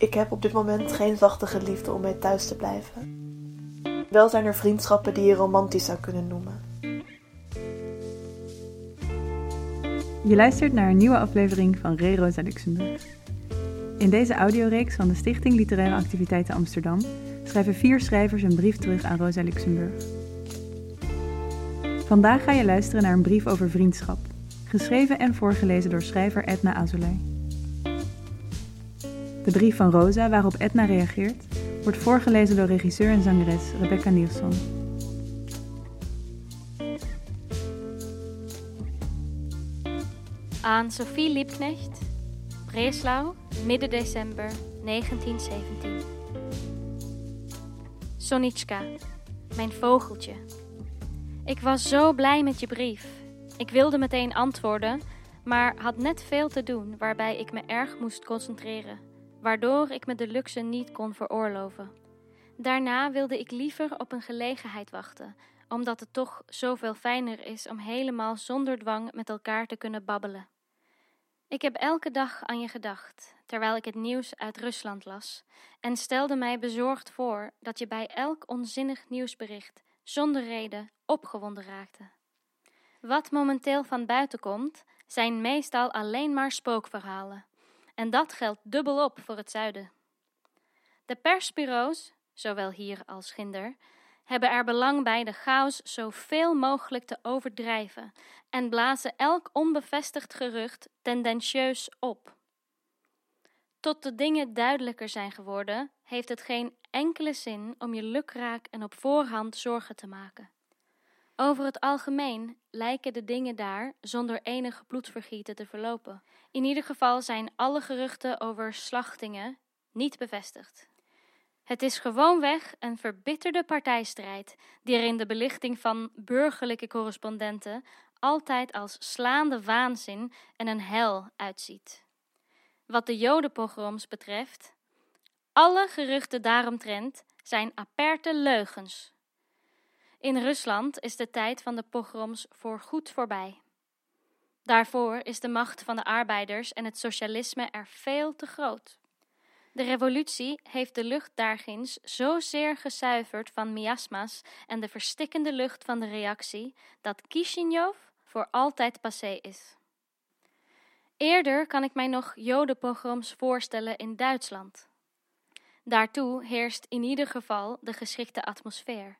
Ik heb op dit moment geen zachte geliefde om mee thuis te blijven. Wel zijn er vriendschappen die je romantisch zou kunnen noemen. Je luistert naar een nieuwe aflevering van Re Rosa Luxemburg. In deze audioreeks van de Stichting Literaire Activiteiten Amsterdam schrijven vier schrijvers een brief terug aan Rosa Luxemburg. Vandaag ga je luisteren naar een brief over vriendschap, geschreven en voorgelezen door schrijver Edna Azoulay. De brief van Rosa waarop Edna reageert, wordt voorgelezen door regisseur en zangeres Rebecca Nielsen. Aan Sophie Liebknecht, Breslau, midden december 1917. Sonitschka, mijn vogeltje. Ik was zo blij met je brief. Ik wilde meteen antwoorden, maar had net veel te doen waarbij ik me erg moest concentreren, waardoor ik me de luxe niet kon veroorloven. Daarna wilde ik liever op een gelegenheid wachten, omdat het toch zoveel fijner is om helemaal zonder dwang met elkaar te kunnen babbelen. Ik heb elke dag aan je gedacht, terwijl ik het nieuws uit Rusland las, en stelde mij bezorgd voor dat je bij elk onzinnig nieuwsbericht zonder reden opgewonden raakte. Wat momenteel van buiten komt, zijn meestal alleen maar spookverhalen, en dat geldt dubbel op voor het zuiden. De persbureaus, zowel hier als ginder, hebben er belang bij de chaos zoveel mogelijk te overdrijven en blazen elk onbevestigd gerucht tendentieus op. Tot de dingen duidelijker zijn geworden, heeft het geen enkele zin om je lukraak en op voorhand zorgen te maken. Over het algemeen lijken de dingen daar zonder enig bloedvergieten te verlopen. In ieder geval zijn alle geruchten over slachtingen niet bevestigd. Het is gewoonweg een verbitterde partijstrijd, die er in de belichting van burgerlijke correspondenten altijd als slaande waanzin en een hel uitziet. Wat de jodenpogroms betreft, alle geruchten daaromtrent zijn aperte leugens. In Rusland is de tijd van de pogroms voorgoed voorbij. Daarvoor is de macht van de arbeiders en het socialisme er veel te groot. De revolutie heeft de lucht daarginds zozeer gezuiverd van miasma's en de verstikkende lucht van de reactie, dat Kishinev voor altijd passé is. Eerder kan ik mij nog jodenpogroms voorstellen in Duitsland. Daartoe heerst in ieder geval de geschikte atmosfeer.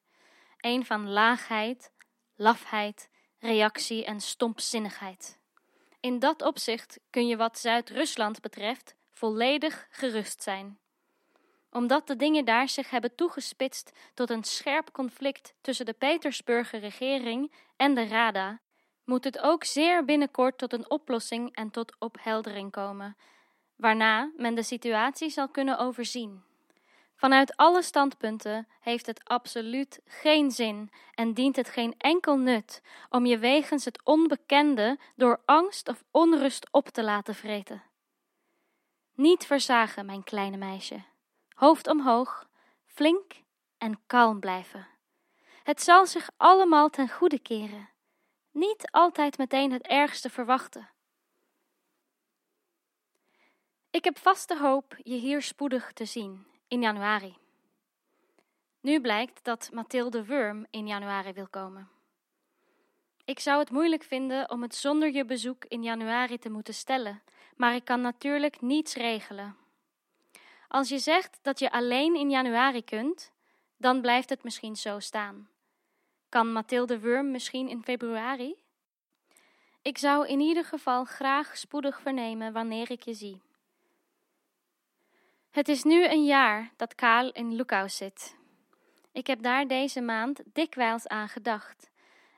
Een van laagheid, lafheid, reactie en stompzinnigheid. In dat opzicht kun je wat Zuid-Rusland betreft volledig gerust zijn. Omdat de dingen daar zich hebben toegespitst tot een scherp conflict tussen de Petersburger regering en de Rada, moet het ook zeer binnenkort tot een oplossing en tot opheldering komen, waarna men de situatie zal kunnen overzien. Vanuit alle standpunten heeft het absoluut geen zin en dient het geen enkel nut om je wegens het onbekende door angst of onrust op te laten vreten. Niet verzagen, mijn kleine meisje. Hoofd omhoog, flink en kalm blijven. Het zal zich allemaal ten goede keren. Niet altijd meteen het ergste verwachten. Ik heb vaste hoop je hier spoedig te zien, in januari. Nu blijkt dat Mathilde Wurm in januari wil komen. Ik zou het moeilijk vinden om het zonder je bezoek in januari te moeten stellen, maar ik kan natuurlijk niets regelen. Als je zegt dat je alleen in januari kunt, dan blijft het misschien zo staan. Kan Mathilde Wurm misschien in februari? Ik zou in ieder geval graag spoedig vernemen wanneer ik je zie. Het is nu een jaar dat Kaal in Lukau zit. Ik heb daar deze maand dikwijls aan gedacht.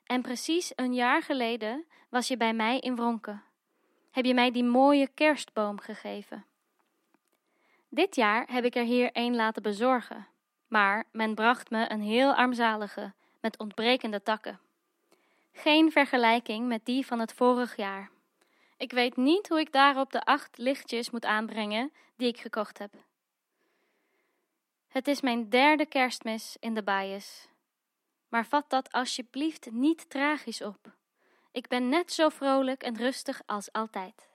En precies een jaar geleden was je bij mij in Wronken heb je mij die mooie kerstboom gegeven. Dit jaar heb ik er hier een laten bezorgen, maar men bracht me een heel armzalige, met ontbrekende takken. Geen vergelijking met die van het vorig jaar. Ik weet niet hoe ik daarop de acht lichtjes moet aanbrengen die ik gekocht heb. Het is mijn derde kerstmis in de baaiers. Maar vat dat alsjeblieft niet tragisch op. Ik ben net zo vrolijk en rustig als altijd.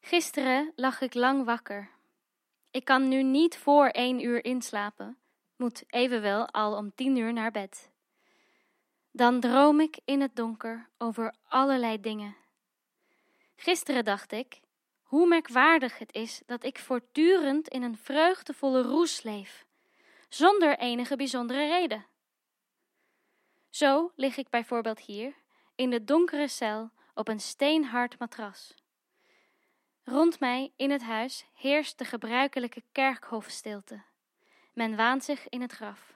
Gisteren lag ik lang wakker. Ik kan nu niet voor één uur inslapen, moet evenwel al om tien uur naar bed. Dan droom ik in het donker over allerlei dingen. Gisteren dacht ik, hoe merkwaardig het is dat ik voortdurend in een vreugdevolle roes leef, zonder enige bijzondere reden. Zo lig ik bijvoorbeeld hier, in de donkere cel, op een steenhard matras. Rond mij in het huis heerst de gebruikelijke kerkhofstilte. Men waant zich in het graf.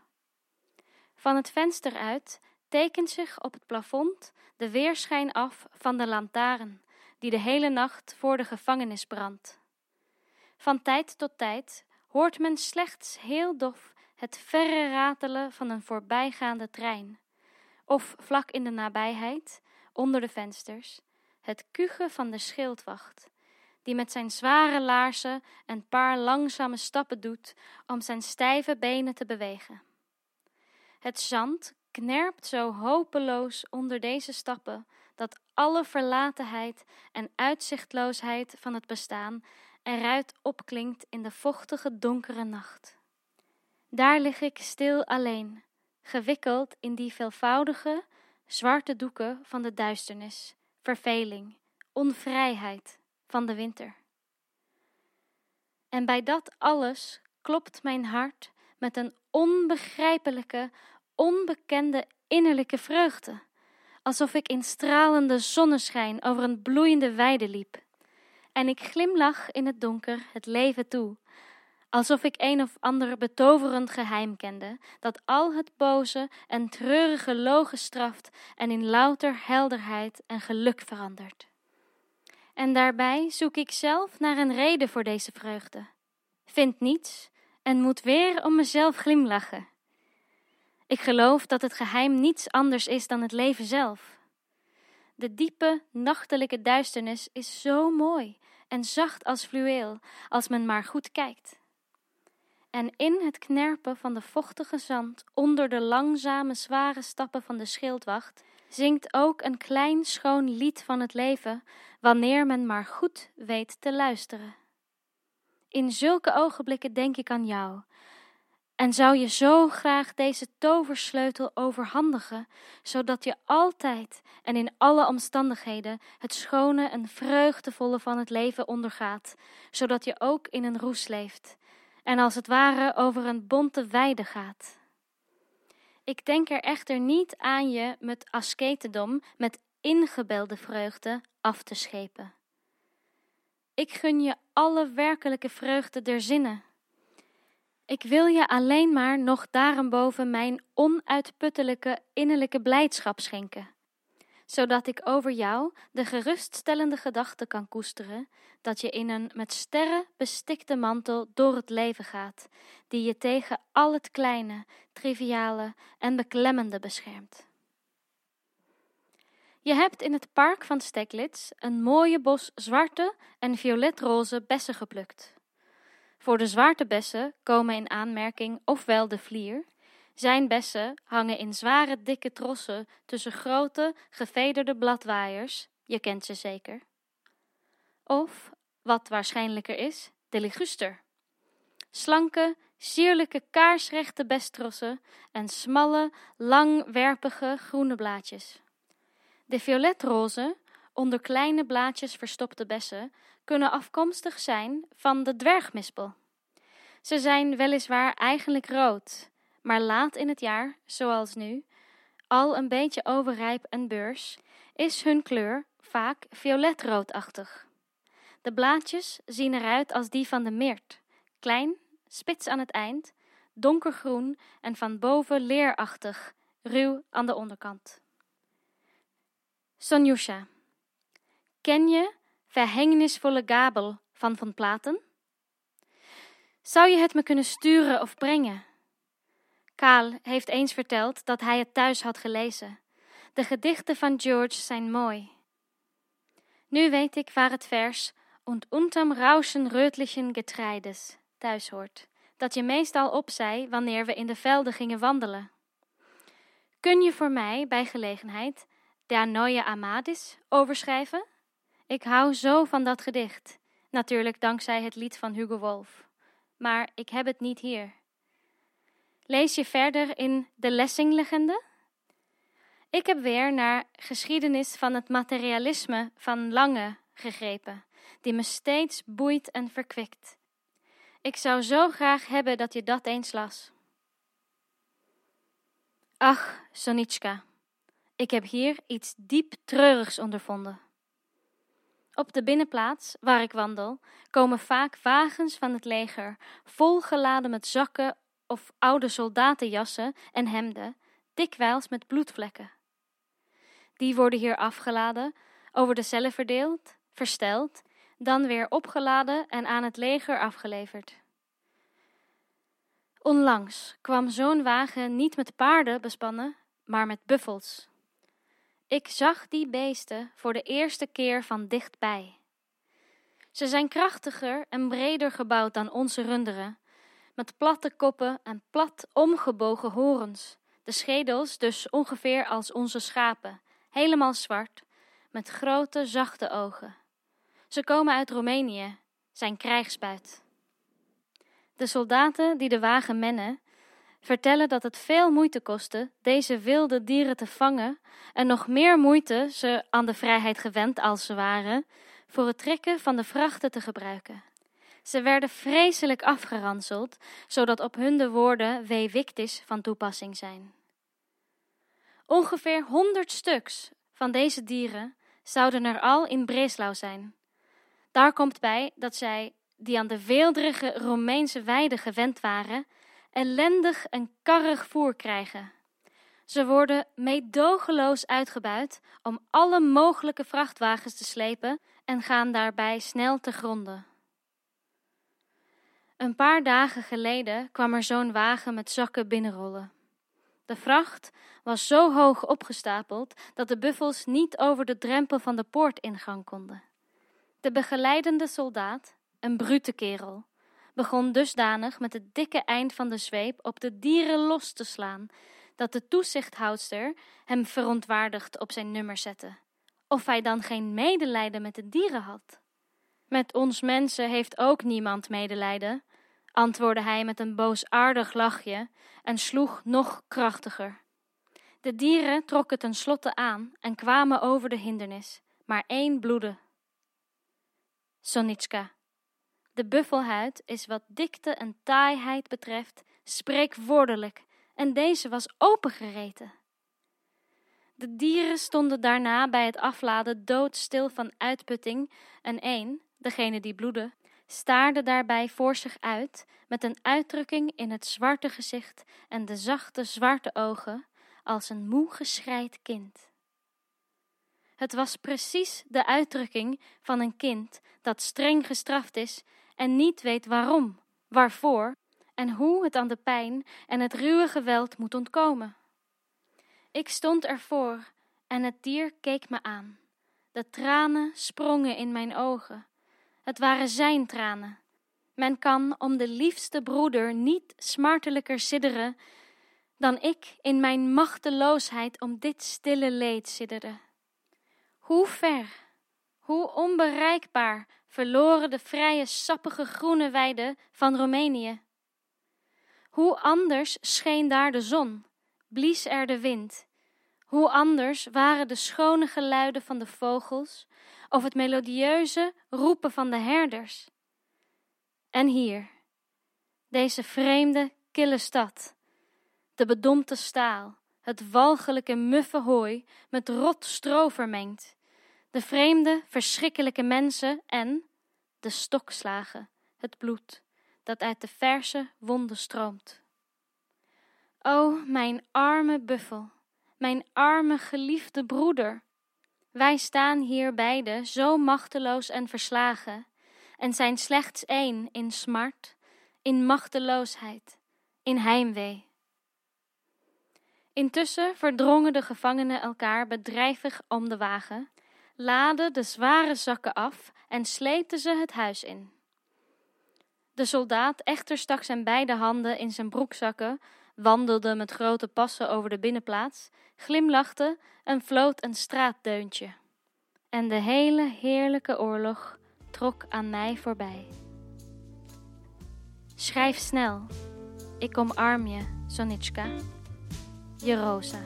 Van het venster uit tekent zich op het plafond de weerschijn af van de lantaarn die de hele nacht voor de gevangenis brandt. Van tijd tot tijd hoort men slechts heel dof het verre ratelen van een voorbijgaande trein, of vlak in de nabijheid, onder de vensters, het kuchen van de schildwacht, die met zijn zware laarzen een paar langzame stappen doet om zijn stijve benen te bewegen. Het zand knerpt zo hopeloos onder deze stappen dat alle verlatenheid en uitzichtloosheid van het bestaan eruit opklinkt in de vochtige donkere nacht. Daar lig ik stil alleen, gewikkeld in die veelvoudige, zwarte doeken van de duisternis, verveling, onvrijheid van de winter. En bij dat alles klopt mijn hart met een onbegrijpelijke, onbekende innerlijke vreugde, alsof ik in stralende zonneschijn over een bloeiende weide liep. En ik glimlach in het donker het leven toe, alsof ik een of ander betoverend geheim kende, dat al het boze en treurige logen straft en in louter helderheid en geluk verandert. En daarbij zoek ik zelf naar een reden voor deze vreugde, vind niets en moet weer om mezelf glimlachen. Ik geloof dat het geheim niets anders is dan het leven zelf. De diepe, nachtelijke duisternis is zo mooi en zacht als fluweel, als men maar goed kijkt. En in het knerpen van de vochtige zand onder de langzame, zware stappen van de schildwacht zingt ook een klein schoon lied van het leven, wanneer men maar goed weet te luisteren. In zulke ogenblikken denk ik aan jou, en zou je zo graag deze toversleutel overhandigen, zodat je altijd en in alle omstandigheden het schone en vreugdevolle van het leven ondergaat, zodat je ook in een roes leeft en als het ware over een bonte weide gaat. Ik denk er echter niet aan je met asketendom, met ingebelde vreugde af te schepen. Ik gun je alle werkelijke vreugde der zinnen ik wil je alleen maar nog daarenboven mijn onuitputtelijke innerlijke blijdschap schenken, zodat ik over jou de geruststellende gedachte kan koesteren dat je in een met sterren bestikte mantel door het leven gaat, die je tegen al het kleine, triviale en beklemmende beschermt. Je hebt in het park van Steglitz een mooie bos zwarte en violetroze bessen geplukt. Voor de zwaartebessen komen in aanmerking ofwel de vlier, zijn bessen hangen in zware dikke trossen tussen grote gevederde bladwaaiers, je kent ze zeker. Of, wat waarschijnlijker is, de liguster. Slanke, sierlijke kaarsrechte bestrossen en smalle, langwerpige groene blaadjes. De violetroze, onder kleine blaadjes verstopte bessen kunnen afkomstig zijn van de dwergmispel. Ze zijn weliswaar eigenlijk rood, maar laat in het jaar, zoals nu, al een beetje overrijp en beurs, is hun kleur vaak violetroodachtig. De blaadjes zien eruit als die van de meert, klein, spits aan het eind, donkergroen en van boven leerachtig, ruw aan de onderkant. Sonjusha Ken je verhängenisvolle Gabel van Van Platen? Zou je het me kunnen sturen of brengen? Kaal heeft eens verteld dat hij het thuis had gelezen. De gedichten van George zijn mooi. Nu weet ik waar het vers und unterm Rauschen rötlichen Getreides thuis hoort, dat je meestal opzei wanneer we in de velden gingen wandelen. Kun je voor mij bij gelegenheid Der Neue Amadis overschrijven? Ik hou zo van dat gedicht, natuurlijk dankzij het lied van Hugo Wolf. maar ik heb het niet hier. Lees je verder in de Lessing-legende? Ik heb weer naar geschiedenis van het materialisme van Lange gegrepen, die me steeds boeit en verkwikt. Ik zou zo graag hebben dat je dat eens las. Ach, Sonitschka, ik heb hier iets diep treurigs ondervonden. Op de binnenplaats, waar ik wandel, komen vaak wagens van het leger, volgeladen met zakken of oude soldatenjassen en hemden, dikwijls met bloedvlekken. Die worden hier afgeladen, over de cellen verdeeld, versteld, dan weer opgeladen en aan het leger afgeleverd. Onlangs kwam zo'n wagen niet met paarden bespannen, maar met buffels. Ik zag die beesten voor de eerste keer van dichtbij. Ze zijn krachtiger en breder gebouwd dan onze runderen, met platte koppen en plat omgebogen horens, de schedels dus ongeveer als onze schapen, helemaal zwart, met grote zachte ogen. Ze komen uit Roemenië, zijn krijgsbuit. De soldaten die de wagen mennen, vertellen dat het veel moeite kostte deze wilde dieren te vangen en nog meer moeite ze aan de vrijheid gewend als ze waren, voor het trekken van de vrachten te gebruiken. Ze werden vreselijk afgeranseld, zodat op hun de woorden we victis van toepassing zijn. Ongeveer honderd stuks van deze dieren zouden er al in Breslau zijn. Daar komt bij dat zij, die aan de weelderige Romeinse weiden gewend waren, ellendig en karrig voer krijgen. Ze worden meedogenloos uitgebuit om alle mogelijke vrachtwagens te slepen en gaan daarbij snel te gronden. Een paar dagen geleden kwam er zo'n wagen met zakken binnenrollen. De vracht was zo hoog opgestapeld dat de buffels niet over de drempel van de poortingang konden. De begeleidende soldaat, een brute kerel, begon dusdanig met het dikke eind van de zweep op de dieren los te slaan, dat de toezichthoudster hem verontwaardigd op zijn nummer zette. Of hij dan geen medelijden met de dieren had. Met ons mensen heeft ook niemand medelijden, antwoordde hij met een boosaardig lachje en sloeg nog krachtiger. De dieren trokken ten slotte aan en kwamen over de hindernis, maar één bloedde. Sonitska. De buffelhuid is wat dikte en taaiheid betreft spreekwoordelijk, en deze was opengereten. De dieren stonden daarna bij het afladen doodstil van uitputting en één, degene die bloedde, staarde daarbij voor zich uit met een uitdrukking in het zwarte gezicht en de zachte zwarte ogen als een moe geschreid kind. Het was precies de uitdrukking van een kind dat streng gestraft is en niet weet waarom, waarvoor en hoe het aan de pijn en het ruwe geweld moet ontkomen. Ik stond ervoor en het dier keek me aan. De tranen sprongen in mijn ogen. Het waren zijn tranen. Men kan om de liefste broeder niet smartelijker sidderen dan ik in mijn machteloosheid om dit stille leed sidderde. Hoe ver, hoe onbereikbaar verloren de vrije sappige groene weiden van Roemenië. Hoe anders scheen daar de zon, blies er de wind. Hoe anders waren de schone geluiden van de vogels of het melodieuze roepen van de herders. En hier, deze vreemde, kille stad, de bedompte staal, het walgelijke muffe hooi met rot stro vermengd, de vreemde, verschrikkelijke mensen en de stokslagen, het bloed dat uit de verse wonden stroomt. O, mijn arme buffel, mijn arme geliefde broeder, wij staan hier beide zo machteloos en verslagen, en zijn slechts één in smart, in machteloosheid, in heimwee. Intussen verdrongen de gevangenen elkaar bedrijvig om de wagen, laden de zware zakken af en sleepten ze het huis in. De soldaat echter stak zijn beide handen in zijn broekzakken, wandelde met grote passen over de binnenplaats, glimlachte en floot een straatdeuntje. En de hele heerlijke oorlog trok aan mij voorbij. Schrijf snel. Ik omarm je, Sonitschka. Je Rosa.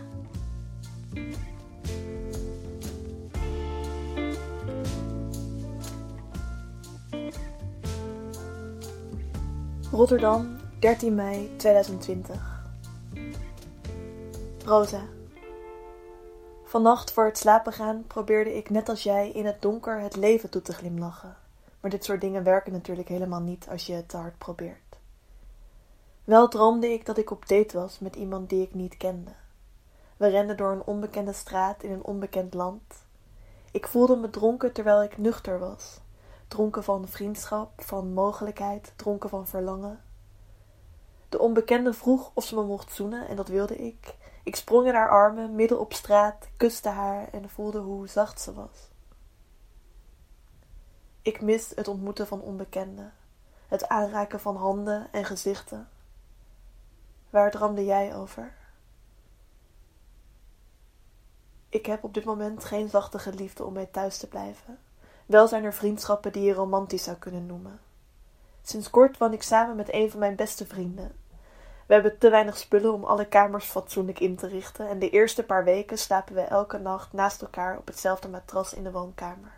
Rotterdam, 13 mei 2020. Rosa. Vannacht voor het slapen gaan probeerde ik net als jij in het donker het leven toe te glimlachen. Maar dit soort dingen werken natuurlijk helemaal niet als je het te hard probeert. Wel droomde ik dat ik op date was met iemand die ik niet kende. We renden door een onbekende straat in een onbekend land. Ik voelde me dronken terwijl ik nuchter was. Dronken van vriendschap, van mogelijkheid, dronken van verlangen. De onbekende vroeg of ze me mocht zoenen en dat wilde ik. Ik sprong in haar armen, midden op straat, kuste haar en voelde hoe zacht ze was. Ik mis het ontmoeten van onbekenden, het aanraken van handen en gezichten. Waar droomde jij over? Ik heb op dit moment geen zachte liefde om mij thuis te blijven. Wel zijn er vriendschappen die je romantisch zou kunnen noemen. Sinds kort woon ik samen met een van mijn beste vrienden. We hebben te weinig spullen om alle kamers fatsoenlijk in te richten en de eerste paar weken slapen we elke nacht naast elkaar op hetzelfde matras in de woonkamer.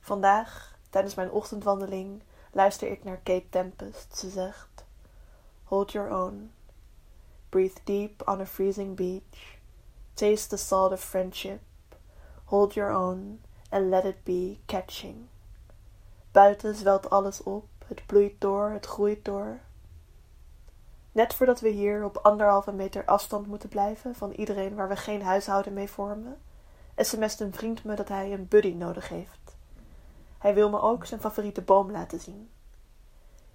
Vandaag, tijdens mijn ochtendwandeling, luister ik naar Kate Tempest. Ze zegt: Hold your own. Breathe deep on a freezing beach. Taste the salt of friendship. Hold your own and let it be catching. Buiten zwelt alles op, het bloeit door, het groeit door. Net voordat we hier op anderhalve meter afstand moeten blijven van iedereen waar we geen huishouden mee vormen, sms't een vriend me dat hij een buddy nodig heeft. Hij wil me ook zijn favoriete boom laten zien.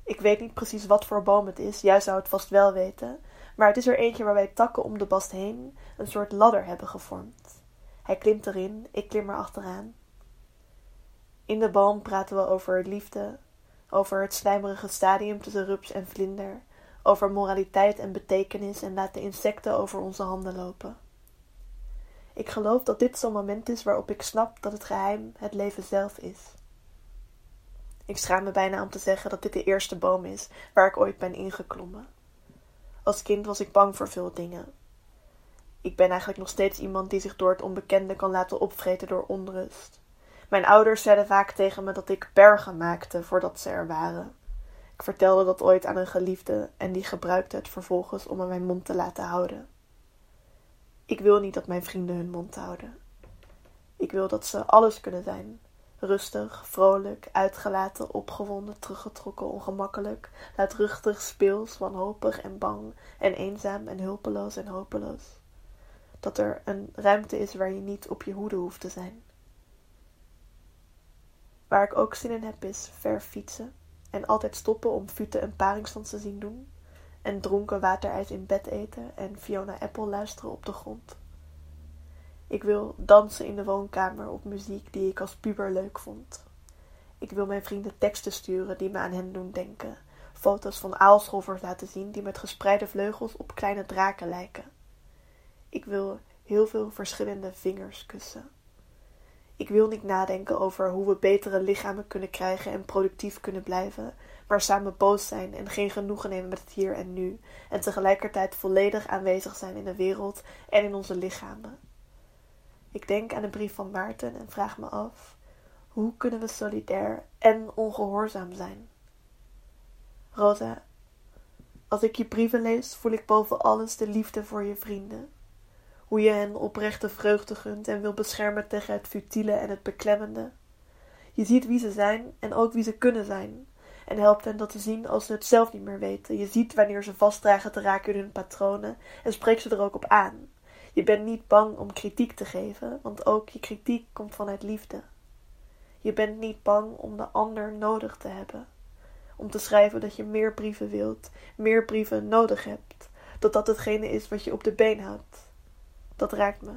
Ik weet niet precies wat voor boom het is, jij zou het vast wel weten, maar het is er eentje waarbij takken om de bast heen een soort ladder hebben gevormd. Hij klimt erin, ik klim er achteraan. In de boom praten we over liefde, over het slijmerige stadium tussen rups en vlinder, over moraliteit en betekenis en laten insecten over onze handen lopen. Ik geloof dat dit zo'n moment is waarop ik snap dat het geheim het leven zelf is. Ik schaam me bijna om te zeggen dat dit de eerste boom is waar ik ooit ben ingeklommen. Als kind was ik bang voor veel dingen. Ik ben eigenlijk nog steeds iemand die zich door het onbekende kan laten opvreten door onrust. Mijn ouders zeiden vaak tegen me dat ik bergen maakte voordat ze er waren. Ik vertelde dat ooit aan een geliefde en die gebruikte het vervolgens om me mijn mond te laten houden. Ik wil niet dat mijn vrienden hun mond houden. Ik wil dat ze alles kunnen zijn. Rustig, vrolijk, uitgelaten, opgewonden, teruggetrokken, ongemakkelijk, luidruchtig, speels, wanhopig en bang en eenzaam en hulpeloos en hopeloos. Dat er een ruimte is waar je niet op je hoede hoeft te zijn. Waar ik ook zin in heb is ver fietsen en altijd stoppen om Fute een paringsstand te zien doen en dronken waterijs in bed eten en Fiona Apple luisteren op de grond. Ik wil dansen in de woonkamer op muziek die ik als puber leuk vond. Ik wil mijn vrienden teksten sturen die me aan hen doen denken, foto's van aalscholvers laten zien die met gespreide vleugels op kleine draken lijken. Ik wil heel veel verschillende vingers kussen. Ik wil niet nadenken over hoe we betere lichamen kunnen krijgen en productief kunnen blijven, maar samen boos zijn en geen genoegen nemen met het hier en nu, en tegelijkertijd volledig aanwezig zijn in de wereld en in onze lichamen. Ik denk aan de brief van Maarten en vraag me af: hoe kunnen we solidair en ongehoorzaam zijn? Rosa, als ik je brieven lees, voel ik boven alles de liefde voor je vrienden hoe je hen oprechte vreugde gunt en wil beschermen tegen het futiele en het beklemmende. Je ziet wie ze zijn en ook wie ze kunnen zijn, en helpt hen dat te zien als ze het zelf niet meer weten. Je ziet wanneer ze vastdragen te raken in hun patronen en spreekt ze er ook op aan. Je bent niet bang om kritiek te geven, want ook je kritiek komt vanuit liefde. Je bent niet bang om de ander nodig te hebben. Om te schrijven dat je meer brieven wilt, meer brieven nodig hebt, dat dat hetgene is wat je op de been houdt. Dat raakt me.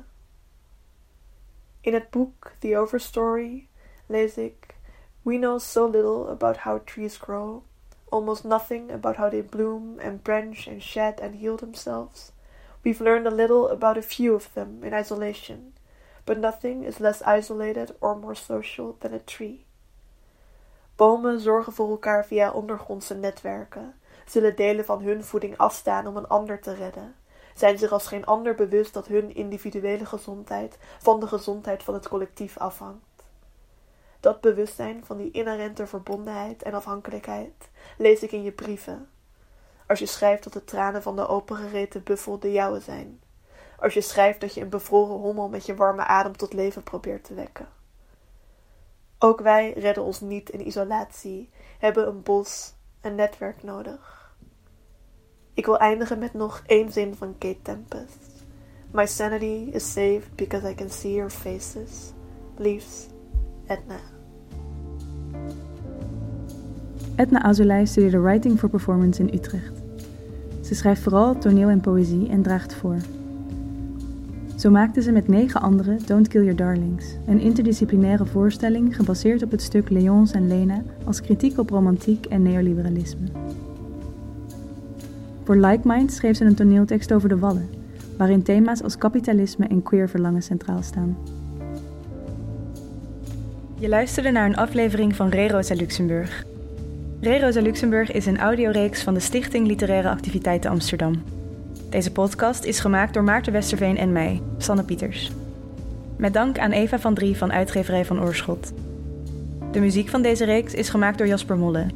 In het boek The Overstory lees ik: We know so little about how trees grow, almost nothing about how they bloom and branch and shed and heal themselves. We've learned a little about a few of them in isolation, but nothing is less isolated or more social than a tree. Bomen zorgen voor elkaar via ondergrondse netwerken, zullen delen van hun voeding afstaan om een ander te redden, zijn zich als geen ander bewust dat hun individuele gezondheid van de gezondheid van het collectief afhangt. Dat bewustzijn van die inherente verbondenheid en afhankelijkheid lees ik in je brieven. Als je schrijft dat de tranen van de opengereten buffel de jouwe zijn. Als je schrijft dat je een bevroren hommel met je warme adem tot leven probeert te wekken. Ook wij redden ons niet in isolatie, hebben een bos, een netwerk nodig. Ik wil eindigen met nog één zin van Kate Tempest. My sanity is saved because I can see your faces. Leaves Edna. Edna Azulay studeerde Writing for Performance in Utrecht. Ze schrijft vooral toneel en poëzie en draagt voor. Zo maakte ze met negen anderen Don't Kill Your Darlings, een interdisciplinaire voorstelling gebaseerd op het stuk Leons en Lena als kritiek op romantiek en neoliberalisme. Voor Like Mind schreef ze een toneeltekst over de Wallen, waarin thema's als kapitalisme en queer verlangen centraal staan. Je luisterde naar een aflevering van Re Rosa Luxemburg. Re Rosa Luxemburg is een audioreeks van de Stichting Literaire Activiteiten Amsterdam. Deze podcast is gemaakt door Maarten Westerveen en mij, Sanne Pieters. Met dank aan Eva van Drie van Uitgeverij van Oorschot. De muziek van deze reeks is gemaakt door Jasper Molle.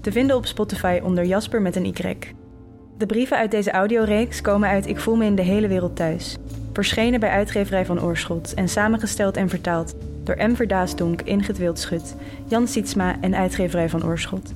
Te vinden op Spotify onder Jasper met een Y. De brieven uit deze audioreeks komen uit Ik voel me in de hele wereld thuis. Verschenen bij Uitgeverij van Oorschot en samengesteld en vertaald door M. Verdaasdonk, Ingrid Wildschut, Jan Sietsma en Uitgeverij van Oorschot.